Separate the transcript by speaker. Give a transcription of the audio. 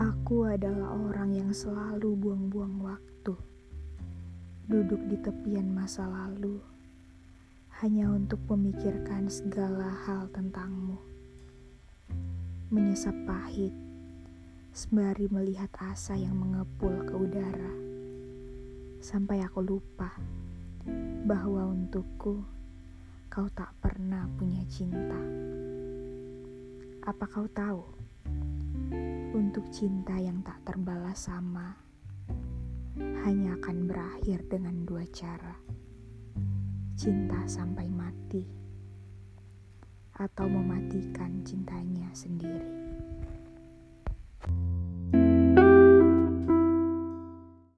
Speaker 1: Aku adalah orang yang selalu buang-buang waktu, duduk di tepian masa lalu, hanya untuk memikirkan segala hal tentangmu. Menyesap pahit, sembari melihat asa yang mengepul ke udara, sampai aku lupa bahwa untukku kau tak pernah punya cinta. Apa kau tahu? Untuk cinta yang tak terbalas sama hanya akan berakhir dengan dua cara. Cinta sampai mati atau mematikan sendiri.